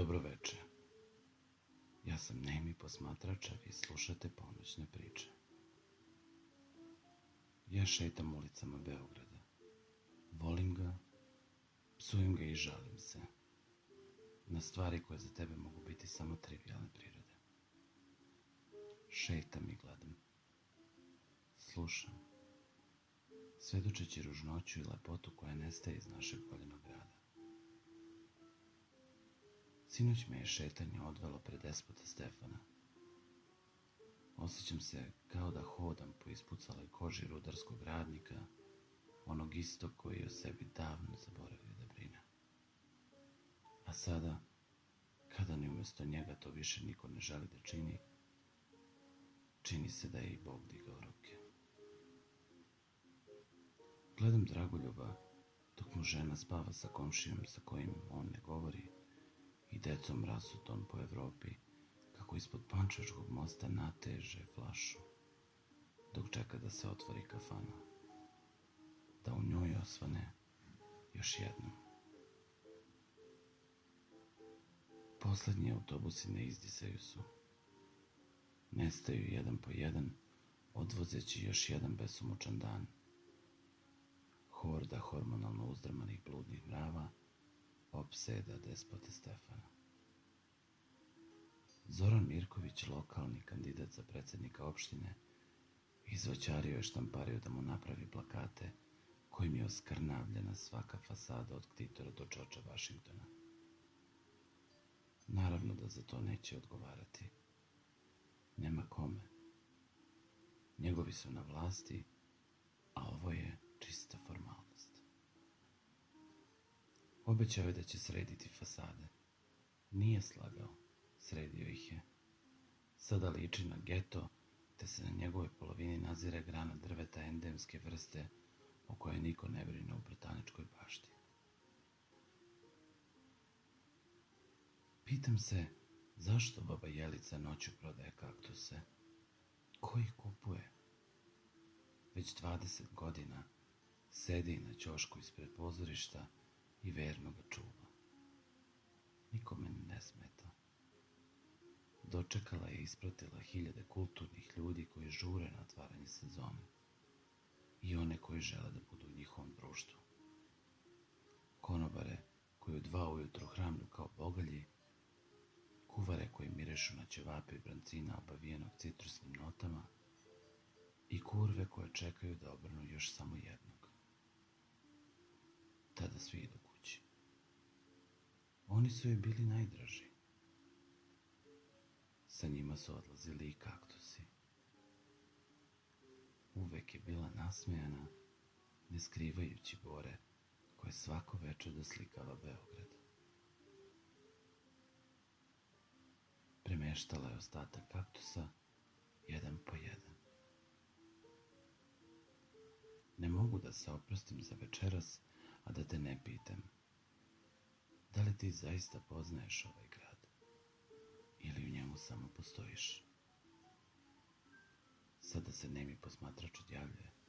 Dobroveče. Ja sam Nemi posmatrač, a vi slušate ponoćne priče. Ja šetam ulicama Beograda. Volim ga, psujem ga i žalim se. Na stvari koje za tebe mogu biti samo trivialne prirode. Šetam i gledam. Slušam. Svedočeći ružnoću i lepotu koja nestaje iz našeg voljenog Sinoć me je šetanje odvelo pred despota Stefana. Osjećam se kao da hodam po ispucaloj koži rudarskog radnika, onog istog koji je o sebi davno zaboravio da brine. A sada, kada ni umjesto njega to više niko ne želi da čini, čini se da je i Bog digao ruke. Gledam Dragoljuba dok mu žena spava sa komšijom sa kojim on ne govori i decom rasutom po Evropi, kako ispod Pančačkog mosta nateže flašu, dok čeka da se otvori kafana, da u njoj osvane još jednom. Poslednji autobusi ne izdisaju su. Nestaju jedan po jedan, odvozeći još jedan besomučan dan. Horda hormonalno uzdrmanih bludnih mrava opseda despote Stefana. Zoran Mirković, lokalni kandidat za predsjednika opštine, izvoćario je štampario da mu napravi plakate kojim je oskrnavljena svaka fasada od Ktitora do Čoča Vašingtona. Naravno da za to neće odgovarati. Nema kome. Njegovi su na vlasti, a ovo je čista formalnost. Obećao je da će srediti fasade. Nije slagao, sredio ih je. Sada liči na geto, te se na njegovoj polovini nazire grana drveta endemske vrste o kojoj niko ne brine u botaničkoj bašti. Pitam se zašto baba Jelica noću prodaje kaktuse? Ko ih kupuje? Već 20 godina sedi na ćošku ispred pozorišta i verno ga čuva. Nikome ne smeta. Dočekala je i ispratila hiljade kulturnih ljudi koji žure na otvaranje sezone i one koji žele da budu u njihovom društvu. Konobare koji u dva ujutro hramlju kao bogalji, kuvare koji mirešu na ćevape i brancina obavijenog citrusnim notama i kurve koje čekaju da obrnu još samo jednog. Tada svi idu. Oni su joj bili najdraži. Sa njima su odlazili i kaktusi. Uvek je bila nasmejana, ne skrivajući bore koje svako večer doslikava Beograd. Premeštala je ostatak kaktusa jedan po jedan. Ne mogu da se oprostim za večeras, a da te ne pitam. Da li ti zaista poznaješ ovaj grad? Ili u njemu samo postojiš? Sada se nemi posmatrač odjavljuje.